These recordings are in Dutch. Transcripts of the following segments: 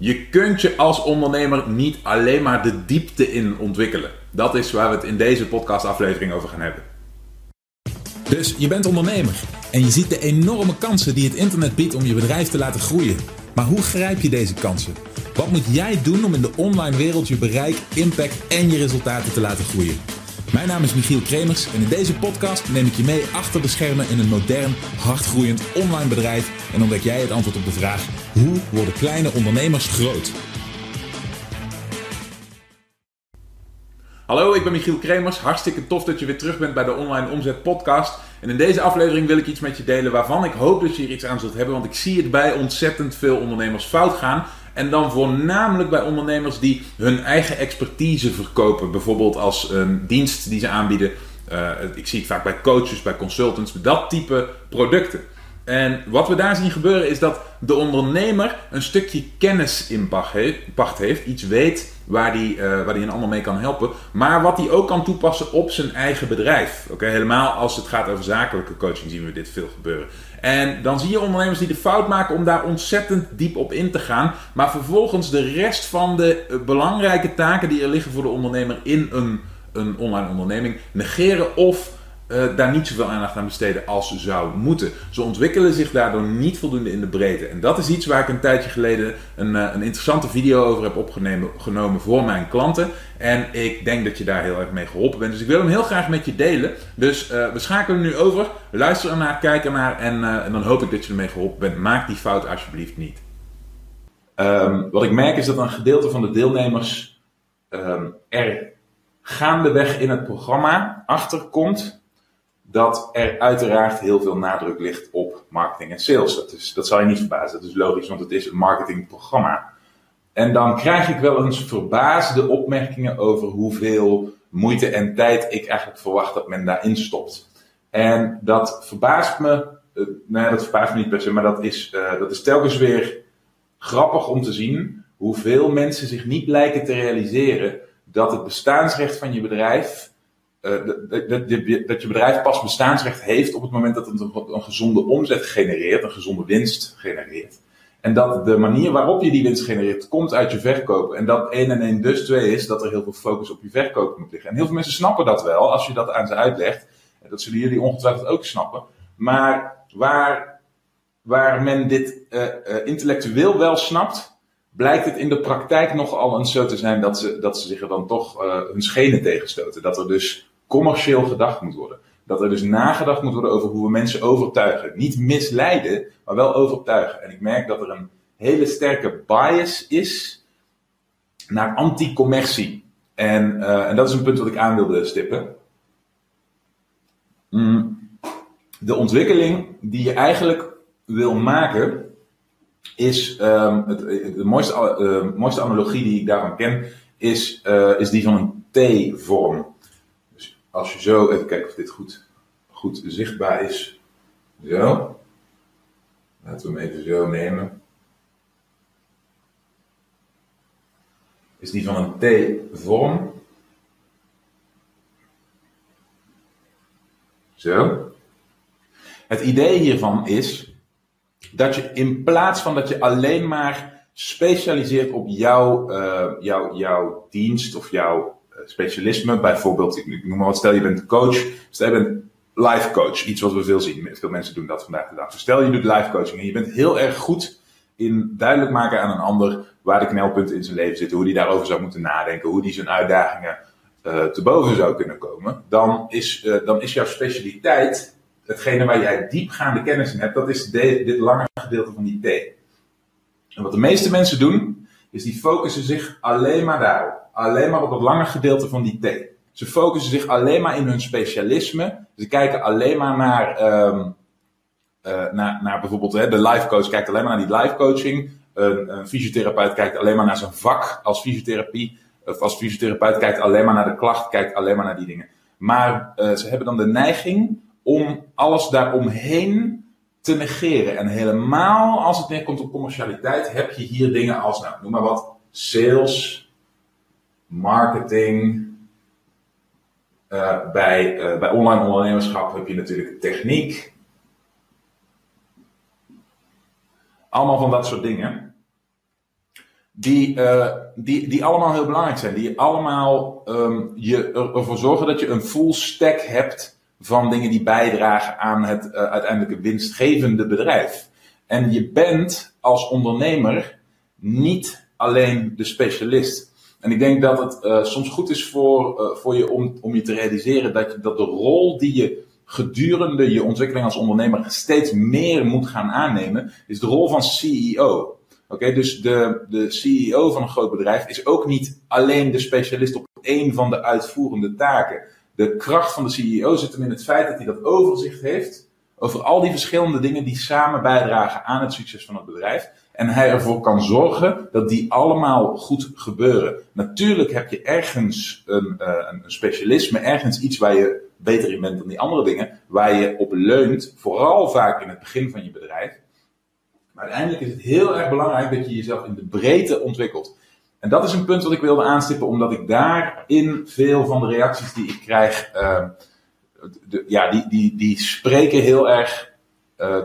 Je kunt je als ondernemer niet alleen maar de diepte in ontwikkelen. Dat is waar we het in deze podcastaflevering over gaan hebben. Dus je bent ondernemer en je ziet de enorme kansen die het internet biedt om je bedrijf te laten groeien. Maar hoe grijp je deze kansen? Wat moet jij doen om in de online wereld je bereik, impact en je resultaten te laten groeien? Mijn naam is Michiel Kremers en in deze podcast neem ik je mee achter de schermen in een modern, hardgroeiend online bedrijf en ontdek jij het antwoord op de vraag: hoe worden kleine ondernemers groot? Hallo, ik ben Michiel Kremers. Hartstikke tof dat je weer terug bent bij de Online Omzet Podcast. En in deze aflevering wil ik iets met je delen waarvan ik hoop dat je er iets aan zult hebben. Want ik zie het bij ontzettend veel ondernemers fout gaan. En dan voornamelijk bij ondernemers die hun eigen expertise verkopen. Bijvoorbeeld als een dienst die ze aanbieden. Uh, ik zie het vaak bij coaches, bij consultants, dat type producten. En wat we daar zien gebeuren is dat de ondernemer een stukje kennis in pacht heeft, iets weet waar hij uh, waar die een ander mee kan helpen, maar wat hij ook kan toepassen op zijn eigen bedrijf. Oké, Helemaal als het gaat over zakelijke coaching zien we dit veel gebeuren. En dan zie je ondernemers die de fout maken om daar ontzettend diep op in te gaan, maar vervolgens de rest van de eh, belangrijke taken die er liggen voor de ondernemer in een, een online onderneming negeren of uh, daar niet zoveel aandacht aan besteden als ze zou moeten. Ze ontwikkelen zich daardoor niet voldoende in de breedte. En dat is iets waar ik een tijdje geleden een, uh, een interessante video over heb opgenomen voor mijn klanten. En ik denk dat je daar heel erg mee geholpen bent. Dus ik wil hem heel graag met je delen. Dus uh, we schakelen nu over. Luister ernaar, kijk ernaar en, en dan hoop ik dat je ermee geholpen bent. Maak die fout alsjeblieft niet. Um, wat ik merk is dat een gedeelte van de deelnemers um, er gaandeweg in het programma achterkomt dat er uiteraard heel veel nadruk ligt op marketing en sales. Dat, is, dat zal je niet verbazen, dat is logisch, want het is een marketingprogramma. En dan krijg ik wel eens verbaasde opmerkingen over hoeveel moeite en tijd ik eigenlijk verwacht dat men daarin stopt. En dat verbaast me, uh, nee, dat verbaast me niet per se, maar dat is, uh, dat is telkens weer grappig om te zien hoeveel mensen zich niet lijken te realiseren dat het bestaansrecht van je bedrijf dat, dat, dat, je bedrijf pas bestaansrecht heeft op het moment dat het een, gezonde omzet genereert, een gezonde winst genereert. En dat de manier waarop je die winst genereert, komt uit je verkoop. En dat 1 en 1 dus 2 is dat er heel veel focus op je verkoop moet liggen. En heel veel mensen snappen dat wel, als je dat aan ze uitlegt. Dat zullen jullie ongetwijfeld ook snappen. Maar waar, waar men dit uh, uh, intellectueel wel snapt, blijkt het in de praktijk nogal eens zo te zijn dat ze, dat ze zich er dan toch hun schenen tegenstoten. Dat er dus commercieel gedacht moet worden. Dat er dus nagedacht moet worden over hoe we mensen overtuigen. Niet misleiden, maar wel overtuigen. En ik merk dat er een hele sterke bias is naar anti-commercie. En, uh, en dat is een punt wat ik aan wilde stippen. Mm. De ontwikkeling die je eigenlijk wil maken, is um, het, de mooiste, uh, mooiste analogie die ik daarvan ken, is, uh, is die van een T-vorm als je zo, even kijken of dit goed, goed zichtbaar is. Zo. Laten we hem even zo nemen. Is die van een T-vorm. Zo. Het idee hiervan is dat je in plaats van dat je alleen maar specialiseert op jouw, uh, jouw, jouw dienst of jouw specialisme. Bijvoorbeeld, ik noem maar wat, stel je bent coach, stel je bent life coach. Iets wat we veel zien. Veel mensen doen dat vandaag de dag. Dus stel je doet life coaching en je bent heel erg goed in duidelijk maken aan een ander waar de knelpunten in zijn leven zitten, hoe die daarover zou moeten nadenken, hoe die zijn uitdagingen uh, te boven zou kunnen komen. Dan is, uh, dan is jouw specialiteit, hetgene waar jij diepgaande kennis in hebt, dat is dit lange gedeelte van die T. En wat de meeste mensen doen, is die focussen zich alleen maar daarop alleen maar op het lange gedeelte van die T. Ze focussen zich alleen maar in hun specialisme. Ze kijken alleen maar naar, um, uh, naar, naar bijvoorbeeld hè, de life coach kijkt alleen maar naar die life coaching. Een, een, fysiotherapeut kijkt alleen maar naar zijn vak als fysiotherapie. Of als fysiotherapeut kijkt alleen maar naar de klacht, kijkt alleen maar naar die dingen. Maar uh, ze hebben dan de neiging om alles daaromheen te negeren. En helemaal als het neerkomt op commercialiteit, heb je hier dingen als, nou, noem maar wat, sales, marketing. Uh, bij, uh, bij online ondernemerschap heb je natuurlijk techniek. Allemaal van dat soort dingen. die, uh, die, die allemaal heel belangrijk zijn. Die allemaal um, je ervoor zorgen dat je een full stack hebt van dingen die bijdragen aan het uiteindelijke winstgevende bedrijf. En je bent als ondernemer niet alleen de specialist. En ik denk dat het uh, soms goed is voor, voor je om, om je te realiseren dat, je, dat de rol die je gedurende je ontwikkeling als ondernemer steeds meer moet gaan aannemen, is de rol van CEO. Oké, dus de, de CEO van een groot bedrijf is ook niet alleen de specialist op één van de uitvoerende taken. De kracht van de CEO zit hem in het feit dat hij dat overzicht heeft over al die verschillende dingen die samen bijdragen aan het succes van het bedrijf. En hij ervoor kan zorgen dat die allemaal goed gebeuren. Natuurlijk heb je ergens een, uh, een specialisme, ergens iets waar je beter in bent dan die andere dingen, waar je op leunt, vooral vaak in het begin van je bedrijf. Maar uiteindelijk is het heel erg belangrijk dat je jezelf in de breedte ontwikkelt. En dat is een punt wat ik wilde aanstippen, omdat ik daarin veel van de reacties die ik krijg, uh, de, ja, die, die, die spreken heel erg uh,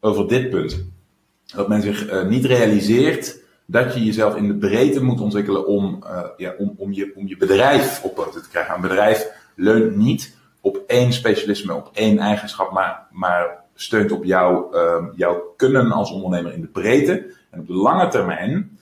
over dit punt. Dat men zich uh, niet realiseert dat je jezelf in de breedte moet ontwikkelen om, ja, om, om, je, om je bedrijf op poten te krijgen. Een bedrijf leunt niet op één specialisme, op één eigenschap, maar, maar steunt op jouw, uh, jouw kunnen als ondernemer in de breedte. En op de lange termijn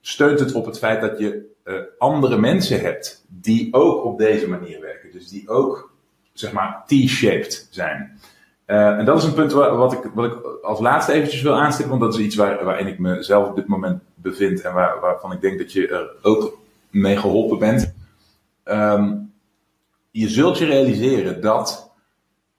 steunt het op het feit dat je andere mensen hebt die ook op deze manier werken. Dus die ook, zeg maar, T-shaped zijn. Uh, en dat is een punt wat, ik, wat ik als laatste eventjes wil aanstippen, want dat is iets waar, waarin ik mezelf op dit moment bevind en waar, waarvan ik denk dat je er ook mee geholpen bent. Um, je zult je realiseren dat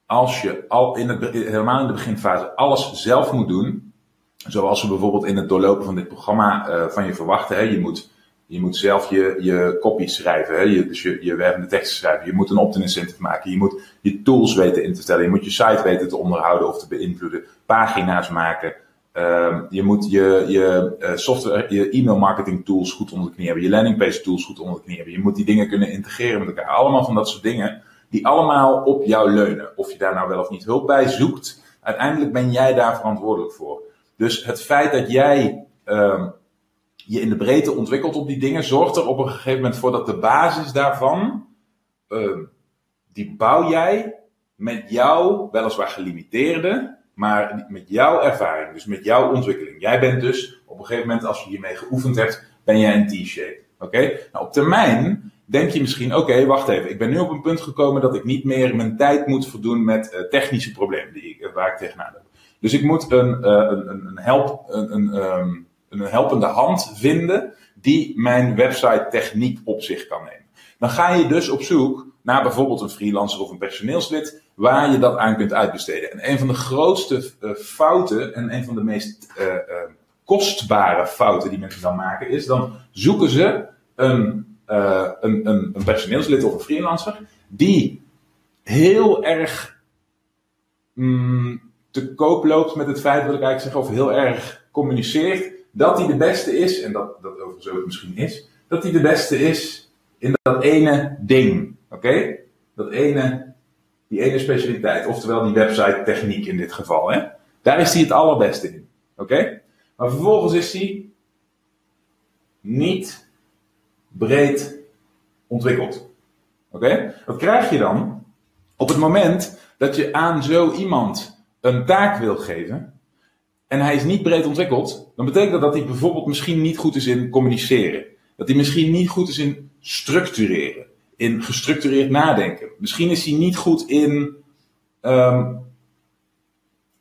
als je al in het, helemaal in de beginfase alles zelf moet doen, zoals we bijvoorbeeld in het doorlopen van dit programma uh, van je verwachten, hè, je, moet, je moet zelf je, je copy schrijven, hè, je, dus je, je wervende teksten schrijven, je moet een opt-in incentive maken, je moet je tools weten in te stellen, je moet je site weten te onderhouden of te beïnvloeden, pagina's maken, uh, je moet je, je uh, software, je e-mail marketing tools goed onder de knie hebben, je landingpage tools goed onder de knie hebben. Je moet die dingen kunnen integreren met elkaar. Allemaal van dat soort dingen die allemaal op jou leunen. Of je daar nou wel of niet hulp bij zoekt, uiteindelijk ben jij daar verantwoordelijk voor. Dus het feit dat jij uh, je in de breedte ontwikkelt op die dingen, zorgt er op een gegeven moment voor dat de basis daarvan, uh, die bouw jij met jouw weliswaar gelimiteerde, maar met jouw ervaring, dus met jouw ontwikkeling. Jij bent dus op een gegeven moment, als je hiermee geoefend hebt, ben jij een T-shape. Oké? Nou, op termijn denk je misschien, oké, wacht even. Ik ben nu op een punt gekomen dat ik niet meer mijn tijd moet voldoen met uh, technische problemen die ik, waar ik tegenaan heb. Dus ik moet een, uh, een, een, help, een, een, um, een helpende hand vinden die mijn website techniek op zich kan nemen. Dan ga je dus op zoek naar bijvoorbeeld een freelancer of een personeelslid waar je dat aan kunt uitbesteden. En een van de grootste uh, fouten en een van de meest uh, uh, kostbare fouten die mensen dan maken is, dan zoeken ze een, een, een, een personeelslid of een freelancer die heel erg mm, te koop loopt met het feit, wil ik eigenlijk zeggen, of heel erg communiceert dat hij de beste is, en dat, dat overigens ook misschien is, dat hij de beste is in dat ene ding. Oké? Dat ene die ene specialiteit, oftewel die website techniek in dit geval. Hè? Daar is hij het allerbeste in. Oké? Maar vervolgens is hij niet breed ontwikkeld. Oké? Wat krijg je dan? Op het moment dat je aan zo iemand een taak wil geven en hij is niet breed ontwikkeld, dan betekent dat dat hij bijvoorbeeld misschien niet goed is in communiceren. Dat hij misschien niet goed is in structureren in gestructureerd nadenken. Misschien is hij niet goed in, um,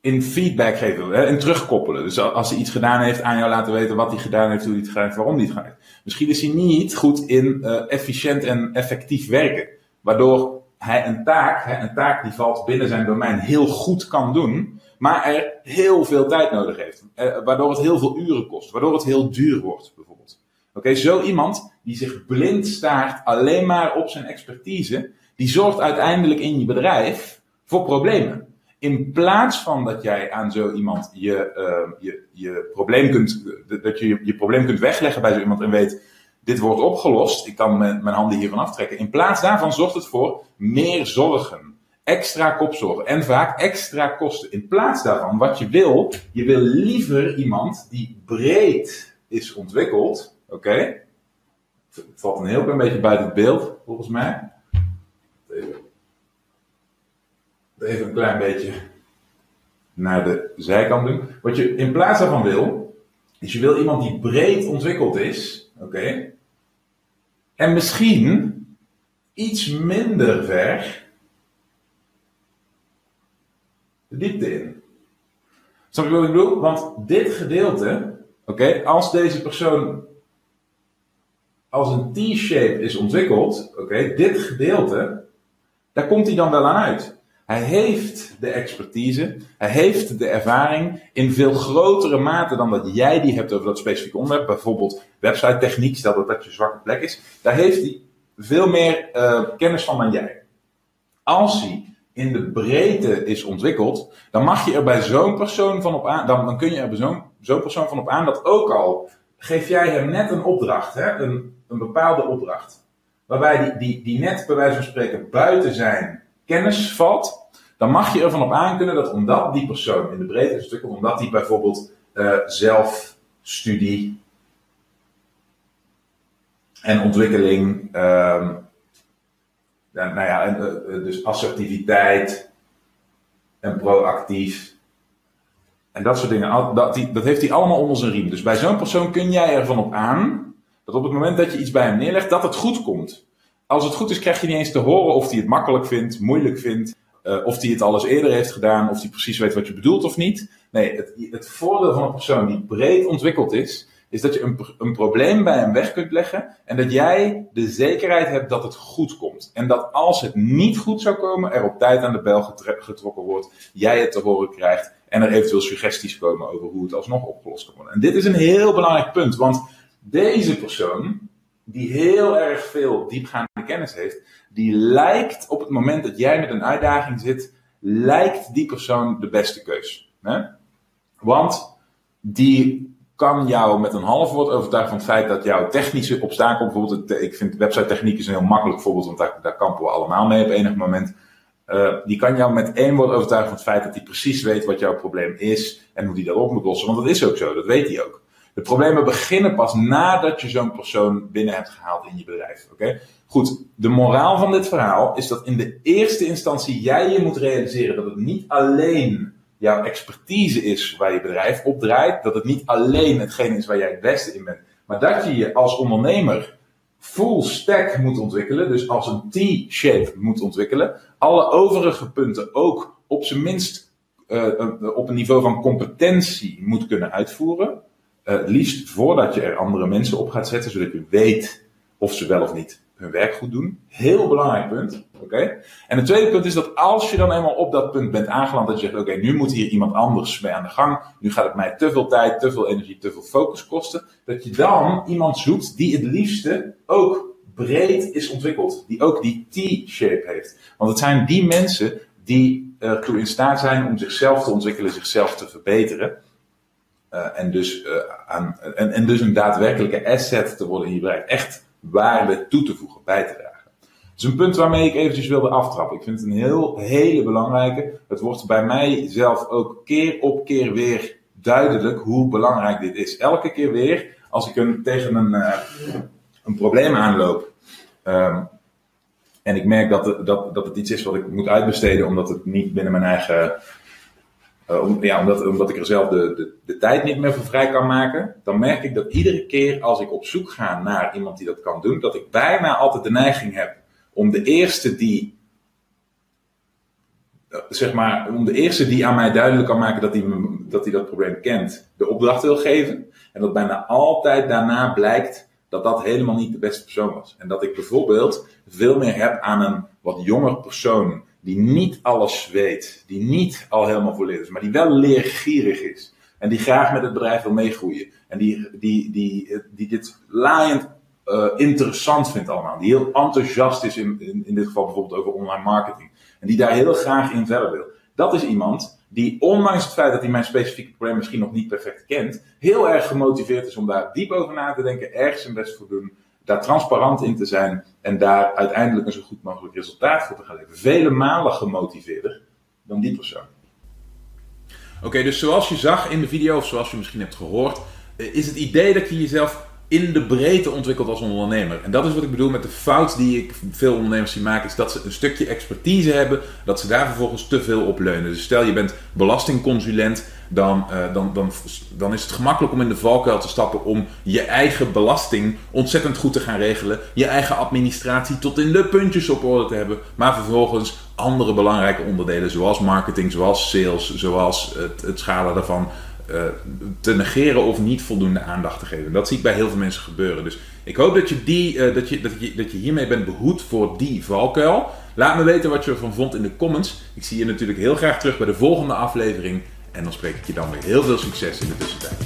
in feedback geven en terugkoppelen. Dus als hij iets gedaan heeft, aan jou laten weten wat hij gedaan heeft, hoe hij het gedaan heeft, waarom hij het gedaan heeft. Misschien is hij niet goed in uh, efficiënt en effectief werken. Waardoor hij een taak, hè, een taak die valt binnen zijn domein, heel goed kan doen. Maar er heel veel tijd nodig heeft. Uh, waardoor het heel veel uren kost. Waardoor het heel duur wordt, bijvoorbeeld. Oké, zo iemand die zich blind staart alleen maar op zijn expertise, die zorgt uiteindelijk in je bedrijf voor problemen. In plaats van dat jij aan zo iemand je, uh, je, je probleem kunt, dat je je probleem kunt wegleggen bij zo iemand en weet, dit wordt opgelost, ik kan mijn, mijn handen hiervan aftrekken. In plaats daarvan zorgt het voor meer zorgen, extra kopzorgen en vaak extra kosten. In plaats daarvan, wat je wil, je wil liever iemand die breed is ontwikkeld. Oké? Het valt een heel klein beetje buiten het beeld, volgens mij. Even, even een klein beetje naar de zijkant doen. Wat je in plaats daarvan wil, is je wil iemand die breed ontwikkeld is. Oké? En misschien iets minder ver de diepte in. Snap je wat ik bedoel? Want dit gedeelte, oké, als deze persoon als een T-shape is ontwikkeld, oké, dit gedeelte, daar komt hij dan wel aan uit. Hij heeft de expertise, hij heeft de ervaring in veel grotere mate dan dat jij die hebt over dat specifieke onderwerp. Bijvoorbeeld website techniek, stel dat dat je zwakke plek is. Daar heeft hij veel meer uh, kennis van dan jij. Als hij in de breedte is ontwikkeld, dan mag je er bij zo'n persoon van op aan, dan, dan kun je er bij zo'n zo'n persoon van op aan dat ook al geef jij hem net een opdracht, hè, een, een bepaalde opdracht, waarbij die, die, die net bij wijze van spreken buiten zijn kennis valt, dan mag je ervan op aan kunnen dat omdat die persoon in de breedte is ontwikkeld, omdat die bijvoorbeeld uh, zelfstudie en ontwikkeling, uh, nou ja, en, uh, dus assertiviteit en proactief. En dat soort dingen, dat, die, dat heeft hij allemaal onder zijn riem. Dus bij zo'n persoon kun jij ervan op aan dat op het moment dat je iets bij hem neerlegt, dat het goed komt. Als het goed is, krijg je niet eens te horen of hij het makkelijk vindt, moeilijk vindt, uh, of hij het alles eerder heeft gedaan, of hij precies weet wat je bedoelt of niet. Nee, het, het voordeel van een persoon die breed ontwikkeld is, is dat je een, een probleem bij hem weg kunt leggen en dat jij de zekerheid hebt dat het goed komt. En dat als het niet goed zou komen, er op tijd aan de bel getrokken wordt, jij het te horen krijgt en er eventueel suggesties komen over hoe het alsnog opgelost kan worden. En dit is een heel belangrijk punt, want deze persoon, die heel erg veel diepgaande kennis heeft, die lijkt op het moment dat jij met een uitdaging zit, lijkt die persoon de beste keus. Hè? Want die kan jou met een half woord overtuigen van het feit dat jouw technische obstakel, bijvoorbeeld, ik vind website techniek is een heel makkelijk voorbeeld, want daar, kampen we allemaal mee op enig moment. Uh, die kan jou met één woord overtuigen van het feit dat hij precies weet wat jouw probleem is en hoe die daarop moet lossen. Want dat is ook zo, dat weet hij ook. De problemen beginnen pas nadat je zo'n persoon binnen hebt gehaald in je bedrijf. Oké? Goed, de moraal van dit verhaal is dat in de eerste instantie jij je moet realiseren dat het niet alleen jouw expertise is waar je bedrijf op draait. Dat het niet alleen hetgeen is waar jij het beste in bent. Maar dat je je als ondernemer full stack moet ontwikkelen. Dus als een T-shape moet ontwikkelen. Alle overige punten ook op zijn minst uh, op een niveau van competentie moet kunnen uitvoeren. Liefst voordat je er andere mensen op gaat zetten, zodat je weet of ze wel of niet hun werk goed doen. Heel belangrijk punt. Oké? En het tweede punt is dat als je dan eenmaal op dat punt bent aangeland, dat je zegt: Oké, nu moet hier iemand anders mee aan de gang. Nu gaat het mij te veel tijd, te veel energie, te veel focus kosten. Dat je dan iemand zoekt die het liefste ook breed is ontwikkeld. Die ook die T-shape heeft. Want het zijn die mensen die ertoe in staat zijn om zichzelf te ontwikkelen, zichzelf te verbeteren. Uh, en, dus, uh, aan, en, en dus een daadwerkelijke asset te worden in je. Echt waarde toe te voegen, bij te dragen. Het is een punt waarmee ik eventjes wilde aftrappen. Ik vind het een heel, hele belangrijke. Het wordt bij mij zelf ook keer op keer weer duidelijk hoe belangrijk dit is. Elke keer weer, als ik een, tegen een, uh, een probleem aanloop. Um, en ik merk dat dat, dat het iets is wat ik moet uitbesteden, omdat het niet binnen mijn eigen ja, omdat, omdat ik er zelf de, de, de tijd niet meer voor vrij kan maken, dan merk ik dat iedere keer als ik op zoek ga naar iemand die dat kan doen, dat ik bijna altijd de neiging heb om de eerste die, uh, zeg maar, om de eerste die aan mij duidelijk kan maken dat hij dat, dat probleem kent, de opdracht wil geven. En dat bijna altijd daarna blijkt dat dat helemaal niet de beste persoon was. En dat ik bijvoorbeeld veel meer heb aan een wat jonger persoon die niet alles weet, die niet al helemaal volledig is, maar die wel leergierig is. En die graag met het bedrijf wil meegroeien. En die, die, die, die dit laaiend uh, interessant vindt allemaal. Die heel enthousiast is in, in, in dit geval bijvoorbeeld over online marketing. En die daar heel graag in verder wil. Dat is iemand die, ondanks het feit dat hij mijn specifieke probleem misschien nog niet perfect kent, heel erg gemotiveerd is om daar diep over na te denken, ergens zijn best voor doen daar transparant in te zijn en daar uiteindelijk een zo goed mogelijk resultaat voor te gaan leveren. Vele malen gemotiveerder dan die persoon. Oké, dus zoals je zag in de video, of zoals je misschien hebt gehoord, is het idee dat je jezelf in de breedte ontwikkelt als ondernemer. En dat is wat ik bedoel met de fout die ik veel ondernemers zie maken, is dat ze een stukje expertise hebben, dat ze daar vervolgens te veel op leunen. Dus stel je bent belastingconsulent, dan, uh, dan, dan, dan is het gemakkelijk om in de valkuil te stappen om je eigen belasting ontzettend goed te gaan regelen, je eigen administratie tot in de puntjes op orde te hebben, maar vervolgens andere belangrijke onderdelen zoals marketing, zoals sales, zoals het, het schalen daarvan uh, te negeren of niet voldoende aandacht te geven. Dat zie ik bij heel veel mensen gebeuren. Dus ik hoop dat je, die, uh, dat je, dat je, dat je hiermee bent behoed voor die valkuil. Laat me weten wat je ervan vond in de comments. Ik zie je natuurlijk heel graag terug bij de volgende aflevering. En dan spreek ik je dan weer heel veel succes in de tussentijd.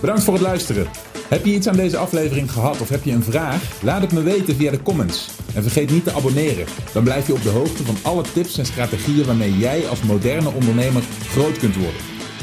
Bedankt voor het luisteren. Heb je iets aan deze aflevering gehad of heb je een vraag? Laat het me weten via de comments. En vergeet niet te abonneren. Dan blijf je op de hoogte van alle tips en strategieën waarmee jij als moderne ondernemer groot kunt worden.